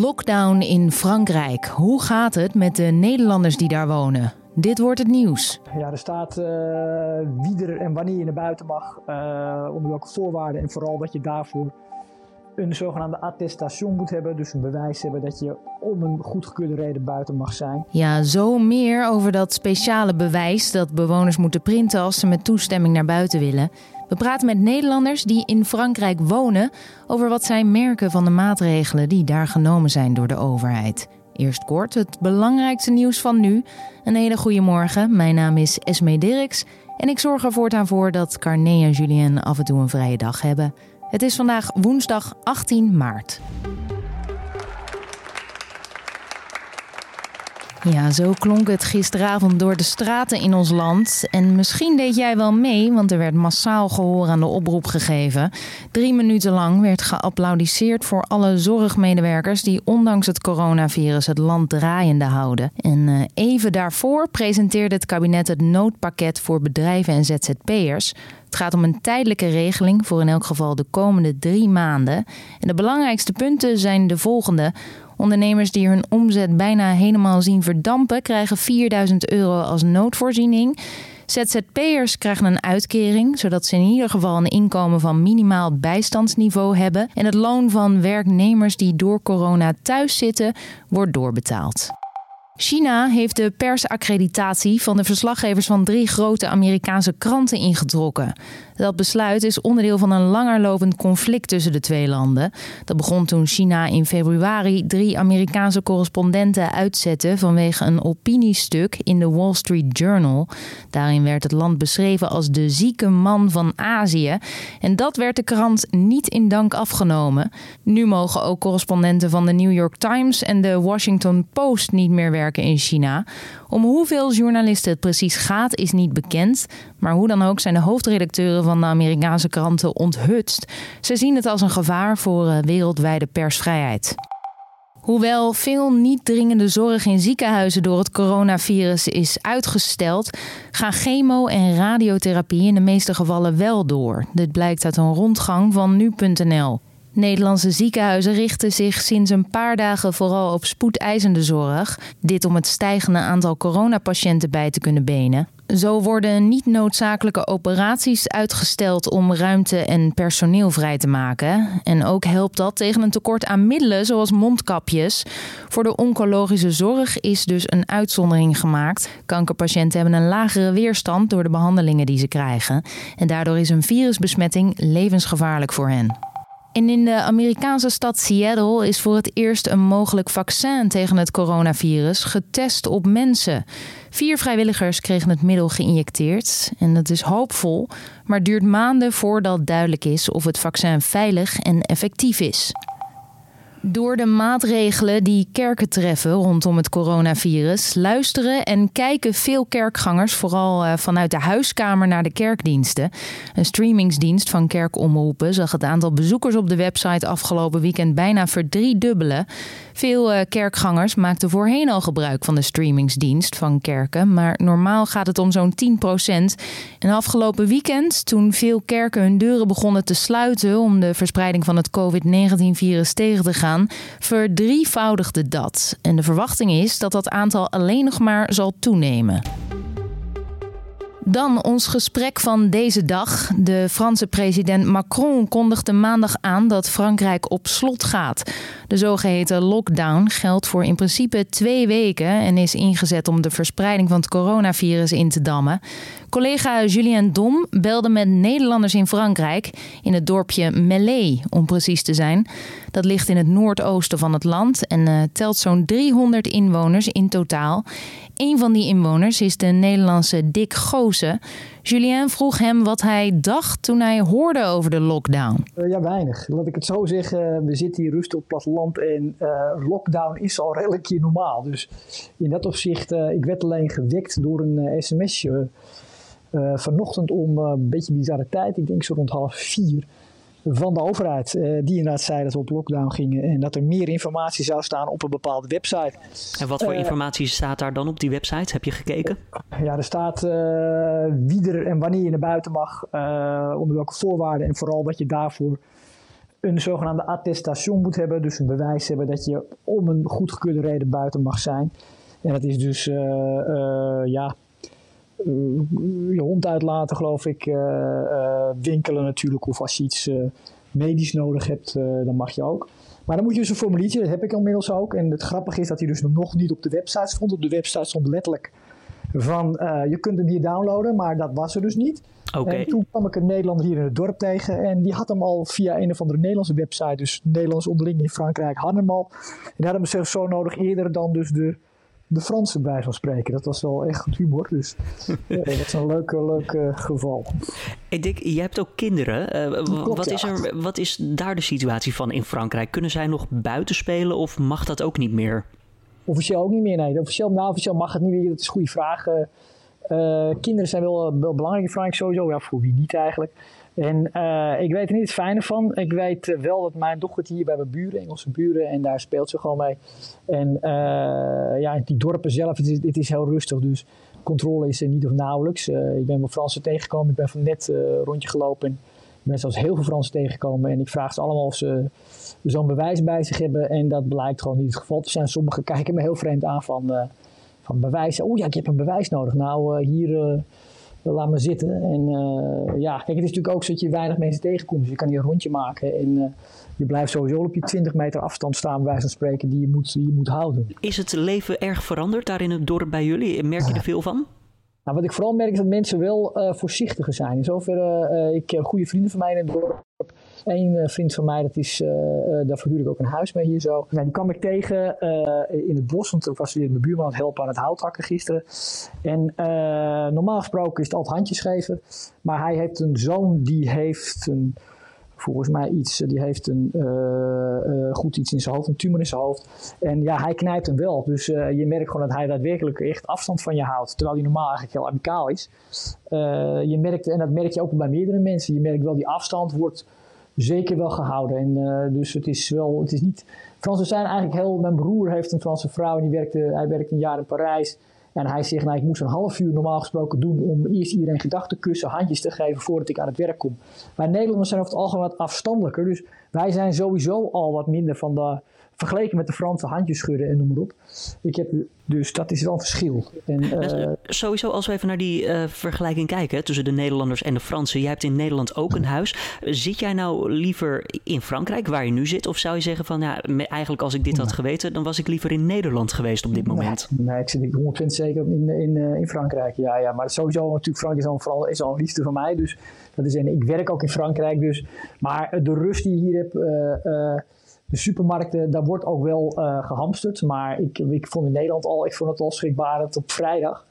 Lockdown in Frankrijk. Hoe gaat het met de Nederlanders die daar wonen? Dit wordt het nieuws. Ja, er staat uh, wie er en wanneer je naar buiten mag, uh, onder welke voorwaarden en vooral dat je daarvoor een zogenaamde attestation moet hebben. Dus een bewijs hebben dat je om een goedgekeurde reden buiten mag zijn. Ja, zo meer over dat speciale bewijs dat bewoners moeten printen als ze met toestemming naar buiten willen. We praten met Nederlanders die in Frankrijk wonen over wat zij merken van de maatregelen die daar genomen zijn door de overheid. Eerst kort het belangrijkste nieuws van nu. Een hele goede morgen. Mijn naam is Esme Dirks en ik zorg er voortaan voor dat Carné en Julien af en toe een vrije dag hebben. Het is vandaag woensdag 18 maart. Ja, zo klonk het gisteravond door de straten in ons land. En misschien deed jij wel mee, want er werd massaal gehoor aan de oproep gegeven. Drie minuten lang werd geapplaudiseerd voor alle zorgmedewerkers die ondanks het coronavirus het land draaiende houden. En eh, even daarvoor presenteerde het kabinet het noodpakket voor bedrijven en ZZP'ers. Het gaat om een tijdelijke regeling voor in elk geval de komende drie maanden. En de belangrijkste punten zijn de volgende. Ondernemers die hun omzet bijna helemaal zien verdampen, krijgen 4000 euro als noodvoorziening. ZZP'ers krijgen een uitkering, zodat ze in ieder geval een inkomen van minimaal bijstandsniveau hebben. En het loon van werknemers die door corona thuis zitten, wordt doorbetaald. China heeft de persaccreditatie van de verslaggevers van drie grote Amerikaanse kranten ingetrokken. Dat besluit is onderdeel van een langerlopend conflict tussen de twee landen. Dat begon toen China in februari drie Amerikaanse correspondenten uitzette vanwege een opiniestuk in de Wall Street Journal. Daarin werd het land beschreven als de zieke man van Azië. En dat werd de krant niet in dank afgenomen. Nu mogen ook correspondenten van de New York Times en de Washington Post niet meer werken in China. Om hoeveel journalisten het precies gaat is niet bekend. Maar hoe dan ook zijn de hoofdredacteuren van de Amerikaanse kranten onthutst. Ze zien het als een gevaar voor eh, wereldwijde persvrijheid. Hoewel veel niet dringende zorg in ziekenhuizen door het coronavirus is uitgesteld, gaan chemo- en radiotherapie in de meeste gevallen wel door. Dit blijkt uit een rondgang van nu.nl. Nederlandse ziekenhuizen richten zich sinds een paar dagen vooral op spoedeisende zorg. Dit om het stijgende aantal coronapatiënten bij te kunnen benen. Zo worden niet noodzakelijke operaties uitgesteld om ruimte en personeel vrij te maken. En ook helpt dat tegen een tekort aan middelen, zoals mondkapjes. Voor de oncologische zorg is dus een uitzondering gemaakt. Kankerpatiënten hebben een lagere weerstand door de behandelingen die ze krijgen. En daardoor is een virusbesmetting levensgevaarlijk voor hen. En in de Amerikaanse stad Seattle is voor het eerst een mogelijk vaccin tegen het coronavirus getest op mensen. Vier vrijwilligers kregen het middel geïnjecteerd en dat is hoopvol, maar duurt maanden voordat duidelijk is of het vaccin veilig en effectief is. Door de maatregelen die kerken treffen rondom het coronavirus, luisteren en kijken veel kerkgangers vooral eh, vanuit de huiskamer naar de kerkdiensten. Een streamingsdienst van kerkomroepen zag het aantal bezoekers op de website afgelopen weekend bijna verdriedubbelen. Veel eh, kerkgangers maakten voorheen al gebruik van de streamingsdienst van kerken, maar normaal gaat het om zo'n 10%. En afgelopen weekend, toen veel kerken hun deuren begonnen te sluiten om de verspreiding van het COVID-19-virus tegen te gaan verdrievoudigde dat. En de verwachting is dat dat aantal alleen nog maar zal toenemen. Dan ons gesprek van deze dag. De Franse president Macron kondigde maandag aan dat Frankrijk op slot gaat. De zogeheten lockdown geldt voor in principe twee weken en is ingezet om de verspreiding van het coronavirus in te dammen. Collega Julien Dom belde met Nederlanders in Frankrijk, in het dorpje Melay om precies te zijn. Dat ligt in het noordoosten van het land en uh, telt zo'n 300 inwoners in totaal. Een van die inwoners is de Nederlandse Dick Goosen. Julien vroeg hem wat hij dacht toen hij hoorde over de lockdown. Uh, ja, weinig. Laat ik het zo zeggen. We zitten hier rustig op het platteland en uh, lockdown is al redelijk normaal. Dus in dat opzicht, uh, ik werd alleen gewekt door een sms'je vanochtend om een beetje bizarre tijd. Ik denk zo rond half vier van de overheid. Uh, die inderdaad zei dat we op lockdown gingen en dat er meer informatie zou staan op een bepaalde website. En wat voor uh, informatie staat daar dan op die website? Heb je gekeken? Ja, er staat uh, wie er en wanneer je naar buiten mag, onder welke voorwaarden en vooral dat je daarvoor een zogenaamde attestation moet hebben. Dus een bewijs hebben dat je om een goedgekeurde reden buiten mag zijn. En dat is dus, ja, je hond uitlaten geloof ik. winkelen natuurlijk. Of als je iets medisch nodig hebt, dan mag je ook. Maar dan moet je dus een formuliertje, dat heb ik inmiddels ook. En het grappige is dat hij dus nog niet op de website stond. Op de website stond letterlijk van uh, je kunt hem hier downloaden, maar dat was er dus niet. Okay. En toen kwam ik een Nederlander hier in het dorp tegen en die had hem al via een of andere Nederlandse website, dus Nederlands onderling in Frankrijk, hadden hem al. En die hadden hem zelfs zo nodig eerder dan dus de, de Franse bij van spreken. Dat was wel echt goed humor, dus uh, dat is een leuk, leuk uh, geval. Hey Dick, je hebt ook kinderen. Klopt, wat, is er, wat is daar de situatie van in Frankrijk? Kunnen zij nog buiten spelen of mag dat ook niet meer? Officieel ook niet meer, nee. Officieel, nou, officieel mag het niet meer. Dat is een goede vraag. Uh, kinderen zijn wel, wel belangrijk in Frankrijk sowieso. Ja, voor wie niet eigenlijk. En uh, ik weet er niet het fijne van. Ik weet wel dat mijn dochter hier bij mijn buren, Engelse buren, en daar speelt ze gewoon mee. En uh, ja, die dorpen zelf, het is, het is heel rustig. Dus controle is er niet of nauwelijks. ik ben mijn Fransen tegengekomen. Ik ben van net een rondje gelopen. En ik ben zelfs heel veel Fransen tegengekomen. En ik vraag ze allemaal of ze zo'n bewijs bij zich hebben. En dat blijkt gewoon niet het geval te zijn. Sommigen kijken me heel vreemd aan van, van bewijzen. Oh ja, ik heb een bewijs nodig. Nou, hier, laat me zitten. En ja, kijk, het is natuurlijk ook zo dat je weinig mensen tegenkomt. Dus je kan hier een rondje maken. En je blijft sowieso op je 20 meter afstand staan, bij wijze van spreken, die je moet, die je moet houden. Is het leven erg veranderd daar in het dorp bij jullie? Merk je er veel van? Nou, wat ik vooral merk is dat mensen wel uh, voorzichtiger zijn. In zoverre, uh, ik heb goede vrienden van mij in het dorp. Eén uh, vriend van mij, dat is, daar verhuur ik ook een huis mee hier zo. Nou, die kwam ik tegen in het bos, want ik was weer mijn buurman aan het helpen aan het houthakken gisteren. En normaal gesproken is het altijd handjes geven. Maar hij heeft een zoon die heeft een volgens mij iets, die heeft een goed iets in zijn hoofd, een tumor in zijn hoofd. En ja, hij knijpt hem wel. Dus je merkt gewoon dat hij daadwerkelijk echt afstand van je houdt. Terwijl hij normaal eigenlijk heel amicaal is. je merkt, en dat merk je ook bij meerdere mensen, je merkt wel die afstand wordt zeker wel gehouden. En dus het is wel, het is niet... Fransen zijn eigenlijk heel... Mijn broer heeft een Franse vrouw en die werkte, hij werkte een jaar in Parijs. En hij zegt, nou, ik moest een half uur normaal gesproken doen om eerst iedereen gedachten kussen, handjes te geven voordat ik aan het werk kom. Maar Nederlanders zijn over het algemeen wat afstandelijker. Dus wij zijn sowieso al wat minder van de, vergeleken met de Franse handjes schudden en noem maar op. Ik heb, dus dat is wel een verschil. En, uh, Sowieso, als we even naar die uh, vergelijking kijken tussen de Nederlanders en de Fransen. Jij hebt in Nederland ook een huis. Zit jij nou liever in Frankrijk, waar je nu zit? Of zou je zeggen van, ja, eigenlijk als ik dit had geweten, dan was ik liever in Nederland geweest op dit moment? Nee, nee ik zit 100% zeker in, in, in Frankrijk. Ja, ja, maar sowieso natuurlijk, Frankrijk is al, vooral, is al een liefde van mij. Dus dat is, en ik werk ook in Frankrijk. Dus, maar de rust die hier hebt... Uh, de supermarkten, daar wordt ook wel uh, gehamsterd. Maar ik, ik vond in Nederland al, ik vond het al schrikbarend op vrijdag.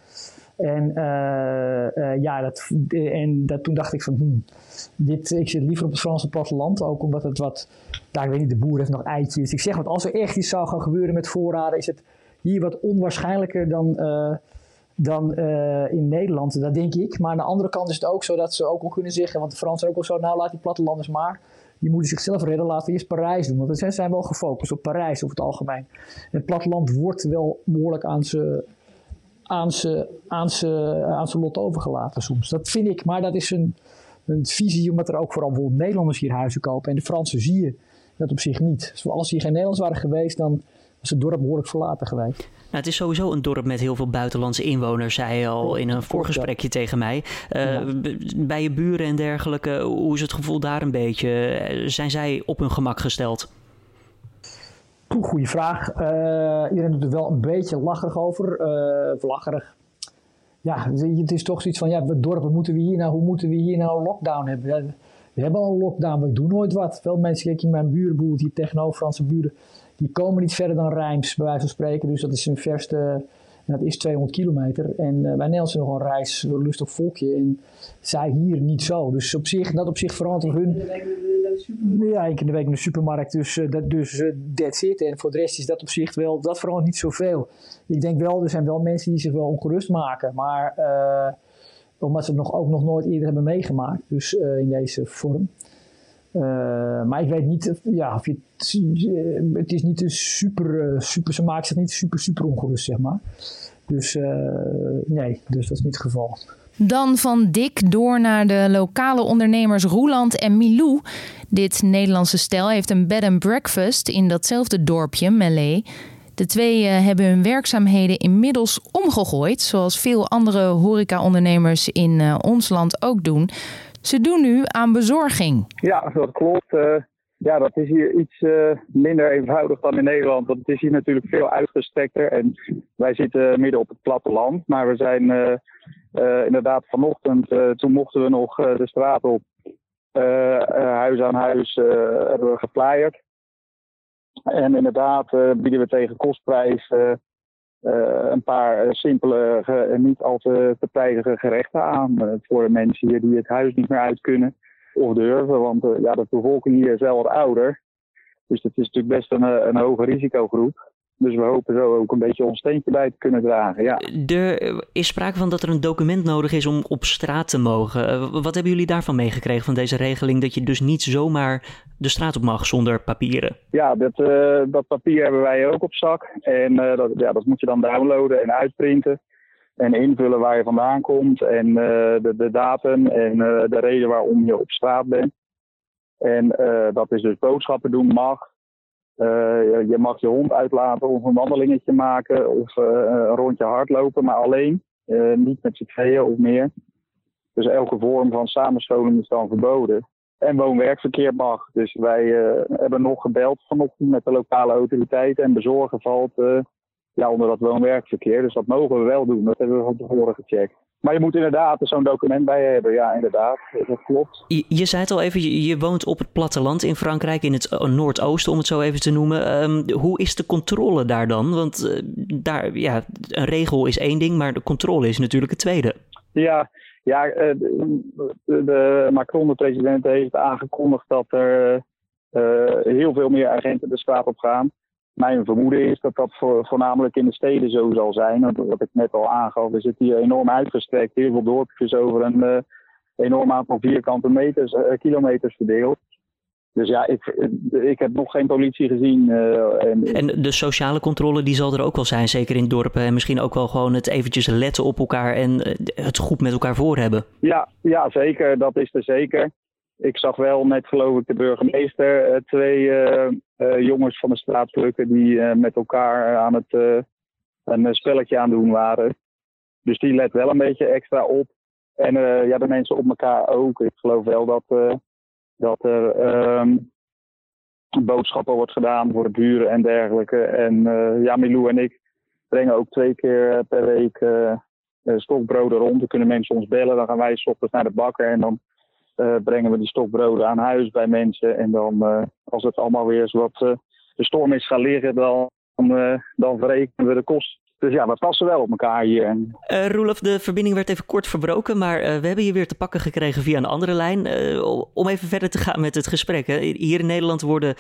En, ja, dat, en dat, toen dacht ik van, hmm, dit, ik zit liever op het Franse platteland. Ook omdat het wat, daar weet niet, de boer heeft nog eitjes. Ik zeg, want als er echt iets zou gaan gebeuren met voorraden, is het hier wat onwaarschijnlijker dan, dan in Nederland. Dat denk ik. Maar aan de andere kant is het ook zo dat ze ook wel kunnen zeggen, want de Fransen ook wel zo, nou laat die plattelanders maar die moeten zichzelf redden, laten we eerst Parijs doen. Want ze zijn wel gefocust op Parijs over het algemeen. het platteland wordt wel behoorlijk aan zijn aan aan aan lot overgelaten soms. Dat vind ik, maar dat is een, een visie, omdat er ook vooral bijvoorbeeld Nederlanders hier huizen kopen. En de Fransen zie je dat op zich niet. Dus als hier geen Nederlanders waren geweest, dan was het dorp behoorlijk verlaten geweest. Nou, het is sowieso een dorp met heel veel buitenlandse inwoners, zei je al in een voorgesprekje tegen mij. Uh, Bij je buren en dergelijke, hoe is het gevoel daar een beetje? Zijn zij op hun gemak gesteld? Goeie vraag. Uh, iedereen doet er wel een beetje lacherig over. Uh, lacherig. Ja, het is toch zoiets van, ja, dorpen moeten we hier nou, hoe moeten we hier nou een lockdown hebben? We hebben al een lockdown, we doen nooit wat. Veel mensen, kijk mijn buren, hier tegenover Franse buren, die komen niet verder dan Rijms, bij wijze van spreken. Dus dat is een verste, dat is 200 kilometer. En uh, bij Nederland zijn nog een reislustig volkje. En zij hier niet zo. Dus op zich, dat op zich verandert hun... Ja, één keer in de week in de supermarkt. Dus, uh, dat, dus uh, that's it. En voor de rest is dat op zich wel, dat verandert niet zoveel. Ik denk wel, er zijn wel mensen die zich wel ongerust maken. Maar omdat ze het nog, ook nog nooit eerder hebben meegemaakt. Dus in deze vorm. Uh, maar ik weet niet, ja, of je, uh, het is niet een super, uh, super, ze maken zich niet super, super ongerust, zeg maar. Dus nee, dus dat is niet het geval. Dan van Dick door naar de lokale ondernemers Roeland en Milou. Dit Nederlandse stel heeft een bed and breakfast in datzelfde dorpje, Melee. De twee eh, hebben hun werkzaamheden inmiddels omgegooid, zoals veel andere horecaondernemers in uh, ons land ook doen. Ze doen nu aan bezorging. Ja, dat klopt. Uh, ja, dat is hier iets minder eenvoudig dan in Nederland. Want het is hier natuurlijk veel uitgestrekter. En wij zitten midden op het platteland. Maar we zijn inderdaad vanochtend, toen mochten we nog de straat op, huis aan huis, hebben we gepleierd. En inderdaad uh, bieden we tegen kostprijs uh, een paar simpele en niet al te, te gerechten aan. voor de mensen hier die het huis niet meer uit kunnen of durven. Want ja, de bevolking hier is wel wat ouder. Dus het is natuurlijk best een, een hoge risicogroep. Dus we hopen zo ook een beetje ons steentje bij te kunnen dragen. Ja. Er is sprake van dat er een document nodig is om op straat te mogen. Eh, wat hebben jullie daarvan meegekregen van deze regeling? Dat je dus niet zomaar de straat op mag zonder papieren? Ja, dat, uh, dat papier hebben wij ook op zak. En uh, dat, ja, dat moet je dan downloaden en uitprinten. En invullen waar je vandaan komt. En de, de datum en de reden waarom je op straat bent. En dat is dus boodschappen doen mag. Uh, je mag je hond uitlaten of een wandelingetje maken of uh, een rondje hardlopen, maar alleen. Uh, niet met z'n tweeën of meer. Dus elke vorm van samenscholing is dan verboden. En woon-werkverkeer mag. Dus wij hebben nog gebeld vanochtend met de lokale autoriteiten. En bezorgen valt ja, onder dat woon-werkverkeer. Dus dat mogen we wel doen. Dat hebben we van tevoren gecheckt. Maar je moet inderdaad zo'n document bij hebben. Ja, inderdaad. Dat klopt. Je, je zei het al even, je, je, woont op het platteland in Frankrijk, in het uh, Noordoosten, om het zo even te noemen. Um, hoe is de controle daar dan? Want uh, daar, ja, een regel is één ding, maar de controle is natuurlijk het tweede. Ja, ja de, de, Macron, de president, heeft aangekondigd dat er heel veel meer agenten de straat op gaan mijn vermoeden is dat dat voor, voornamelijk in de steden zo zal zijn. Wat ik net al aangaf, we zitten hier enorm uitgestrekt. Heel veel dorpjes over een uh, enorm aantal vierkante meters, uh, kilometers verdeeld. Dus ja, ik, ik heb nog geen politie gezien. Uh, en, en, de sociale controle die zal er ook wel zijn, zeker in dorpen. En misschien ook wel gewoon het eventjes letten op elkaar en het goed met elkaar voor hebben. Ja, ja zeker. Dat is er zeker. Ik zag wel net, geloof ik, de burgemeester twee jongens van de straat plukken die met elkaar aan het een spelletje aan doen waren. Dus die let wel een beetje extra op. En ja, de mensen op elkaar ook. Ik geloof wel dat, dat er um, boodschappen wordt gedaan voor de buren en dergelijke. En ja, Milou en ik brengen ook twee keer per week stokbroden rond. Dan kunnen mensen ons bellen. Dan gaan wij s naar de bakker en dan uh, brengen we die stokbroden aan huis bij mensen. En dan, uh, als het allemaal weer eens wat uh, de storm is gaan liggen, dan, dan verrekenen we de kosten. Dus ja, we passen wel op elkaar hier. Uh, Roelof, de verbinding werd even kort verbroken, maar uh, we hebben je weer te pakken gekregen via een andere lijn. Uh, om even verder te gaan met het gesprek. Hè. Hier in Nederland worden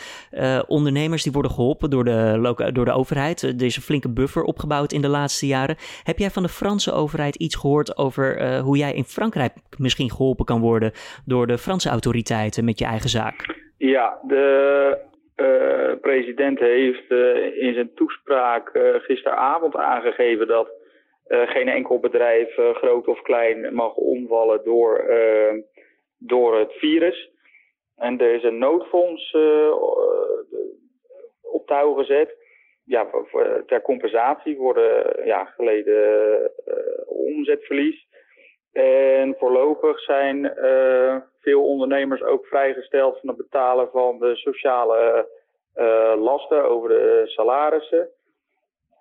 ondernemers die worden geholpen door de, door de overheid. Er is een flinke buffer opgebouwd in de laatste jaren. Heb jij van de Franse overheid iets gehoord over hoe jij in Frankrijk misschien geholpen kan worden door de Franse autoriteiten met je eigen zaak? Ja, de uh, president heeft uh, in zijn toespraak uh, gisteravond aangegeven dat geen enkel bedrijf, groot of klein, mag omvallen door, door het virus. En er is een noodfonds op touw gezet. Ja, ter compensatie voor de ja, geleden omzetverlies. En voorlopig zijn veel ondernemers ook vrijgesteld van het betalen van de sociale uh, lasten over de salarissen.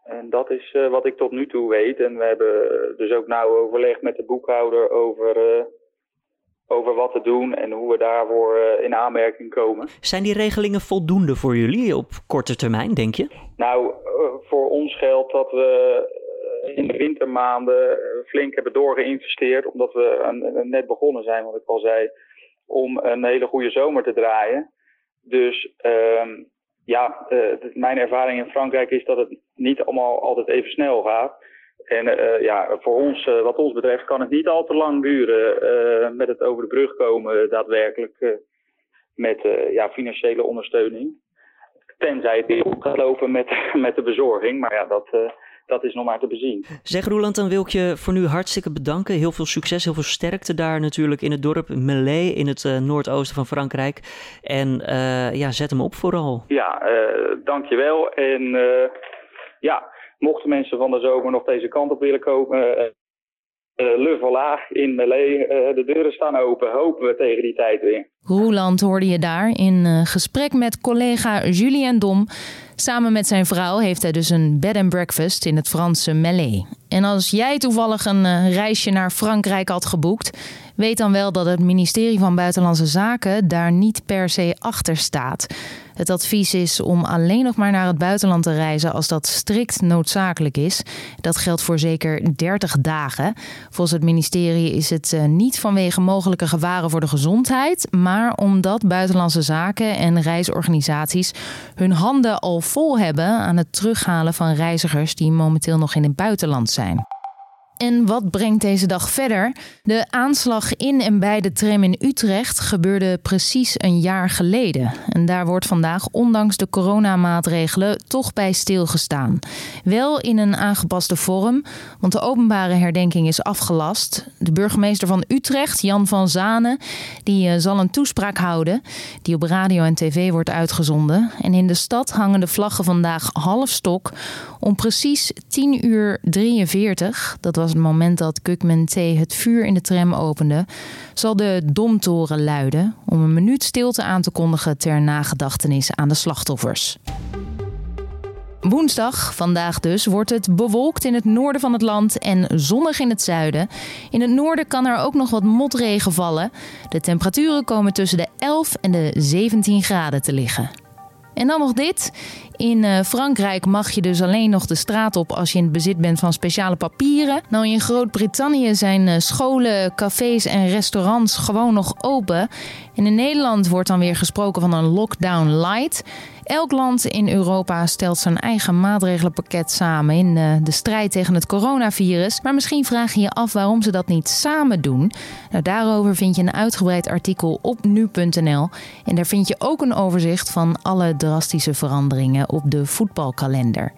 En dat is uh, wat ik tot nu toe weet. En we hebben dus ook nauw overleg met de boekhouder over, uh, over wat te doen en hoe we daarvoor in aanmerking komen. Zijn die regelingen voldoende voor jullie op korte termijn, denk je? Nou, voor ons geldt dat we in de wintermaanden flink hebben doorgeïnvesteerd, omdat we net begonnen zijn, wat ik al zei om een hele goede zomer te draaien. Dus uh, ja, uh, mijn ervaring in Frankrijk is dat het niet allemaal altijd even snel gaat. En ja, voor ons, wat ons betreft, kan het niet al te lang duren met het over de brug komen, daadwerkelijk met ja, financiële ondersteuning. Tenzij het weer gaat lopen met, met de bezorging. Maar ja, dat, dat is nog maar te bezien. Zeg Roeland, dan wil ik je voor nu hartstikke bedanken. Heel veel succes, heel veel sterkte daar natuurlijk in het dorp Melay in het uh, noordoosten van Frankrijk. En uh, ja, zet hem op vooral. Ja, uh, dankjewel. En ja, mochten mensen van de zomer nog deze kant op willen komen, uh, Le in Melee. Uh, de deuren staan open. Hopen we tegen die tijd weer. Roeland hoorde je daar in uh, gesprek met collega Julien Dom. Samen met zijn vrouw heeft hij dus een bed and breakfast in het Franse Melee. En als jij toevallig een reisje naar Frankrijk had geboekt, weet dan wel dat het ministerie van Buitenlandse Zaken daar niet per se achter staat. Het advies is om alleen nog maar naar het buitenland te reizen als dat strikt noodzakelijk is. Dat geldt voor zeker 30 dagen. Volgens het ministerie is het eh, niet vanwege mogelijke gevaren voor de gezondheid, maar omdat buitenlandse zaken en reisorganisaties hun handen al vol hebben aan het terughalen van reizigers die momenteel nog in het buitenland zijn. En wat brengt deze dag verder? De aanslag in en bij de tram in Utrecht gebeurde precies een jaar geleden. En daar wordt vandaag, ondanks de coronamaatregelen, toch bij stilgestaan. Wel in een aangepaste vorm, want de openbare herdenking is afgelast. De burgemeester van Utrecht, Jan van Zanen, die eh, zal een toespraak houden die op radio en tv wordt uitgezonden. En in de stad hangen de vlaggen vandaag half stok om precies 10 uur 43. Dat was het moment dat Gugman T. het vuur in de tram opende, zal de domtoren luiden om een minuut stilte aan te kondigen ter nagedachtenis aan de slachtoffers. Woensdag, vandaag dus, wordt het bewolkt in het noorden van het land en zonnig in het zuiden. In het noorden kan er ook nog wat motregen vallen. De temperaturen komen tussen de 11 en de 17 graden te liggen. En dan nog dit. In uh, Frankrijk mag je dus alleen nog de straat op als je in het bezit bent van speciale papieren. Nou, in Groot-Brittannië zijn uh, scholen, cafés en restaurants gewoon nog open. En in Nederland wordt dan weer gesproken van een lockdown light. Elk land in Europa stelt zijn eigen maatregelenpakket samen in de, de strijd tegen het coronavirus. Maar misschien vraag je je af waarom ze dat niet samen doen. Nou, daarover vind je een uitgebreid artikel op nu.nl. En daar vind je ook een overzicht van alle drastische veranderingen op de voetbalkalender.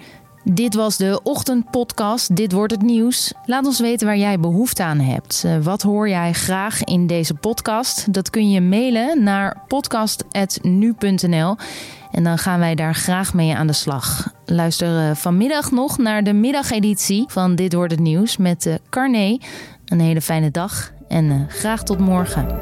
Dit was de ochtendpodcast. Dit wordt het nieuws. Laat ons weten waar jij behoefte aan hebt. Eh, wat hoor jij graag in deze podcast? Dat kun je mailen naar podcast.nu.nl. En dan gaan wij daar graag mee aan de slag. Luister eh, vanmiddag nog naar de middageditie van Dit wordt het nieuws met uh, Carné. Een hele fijne dag en graag tot morgen.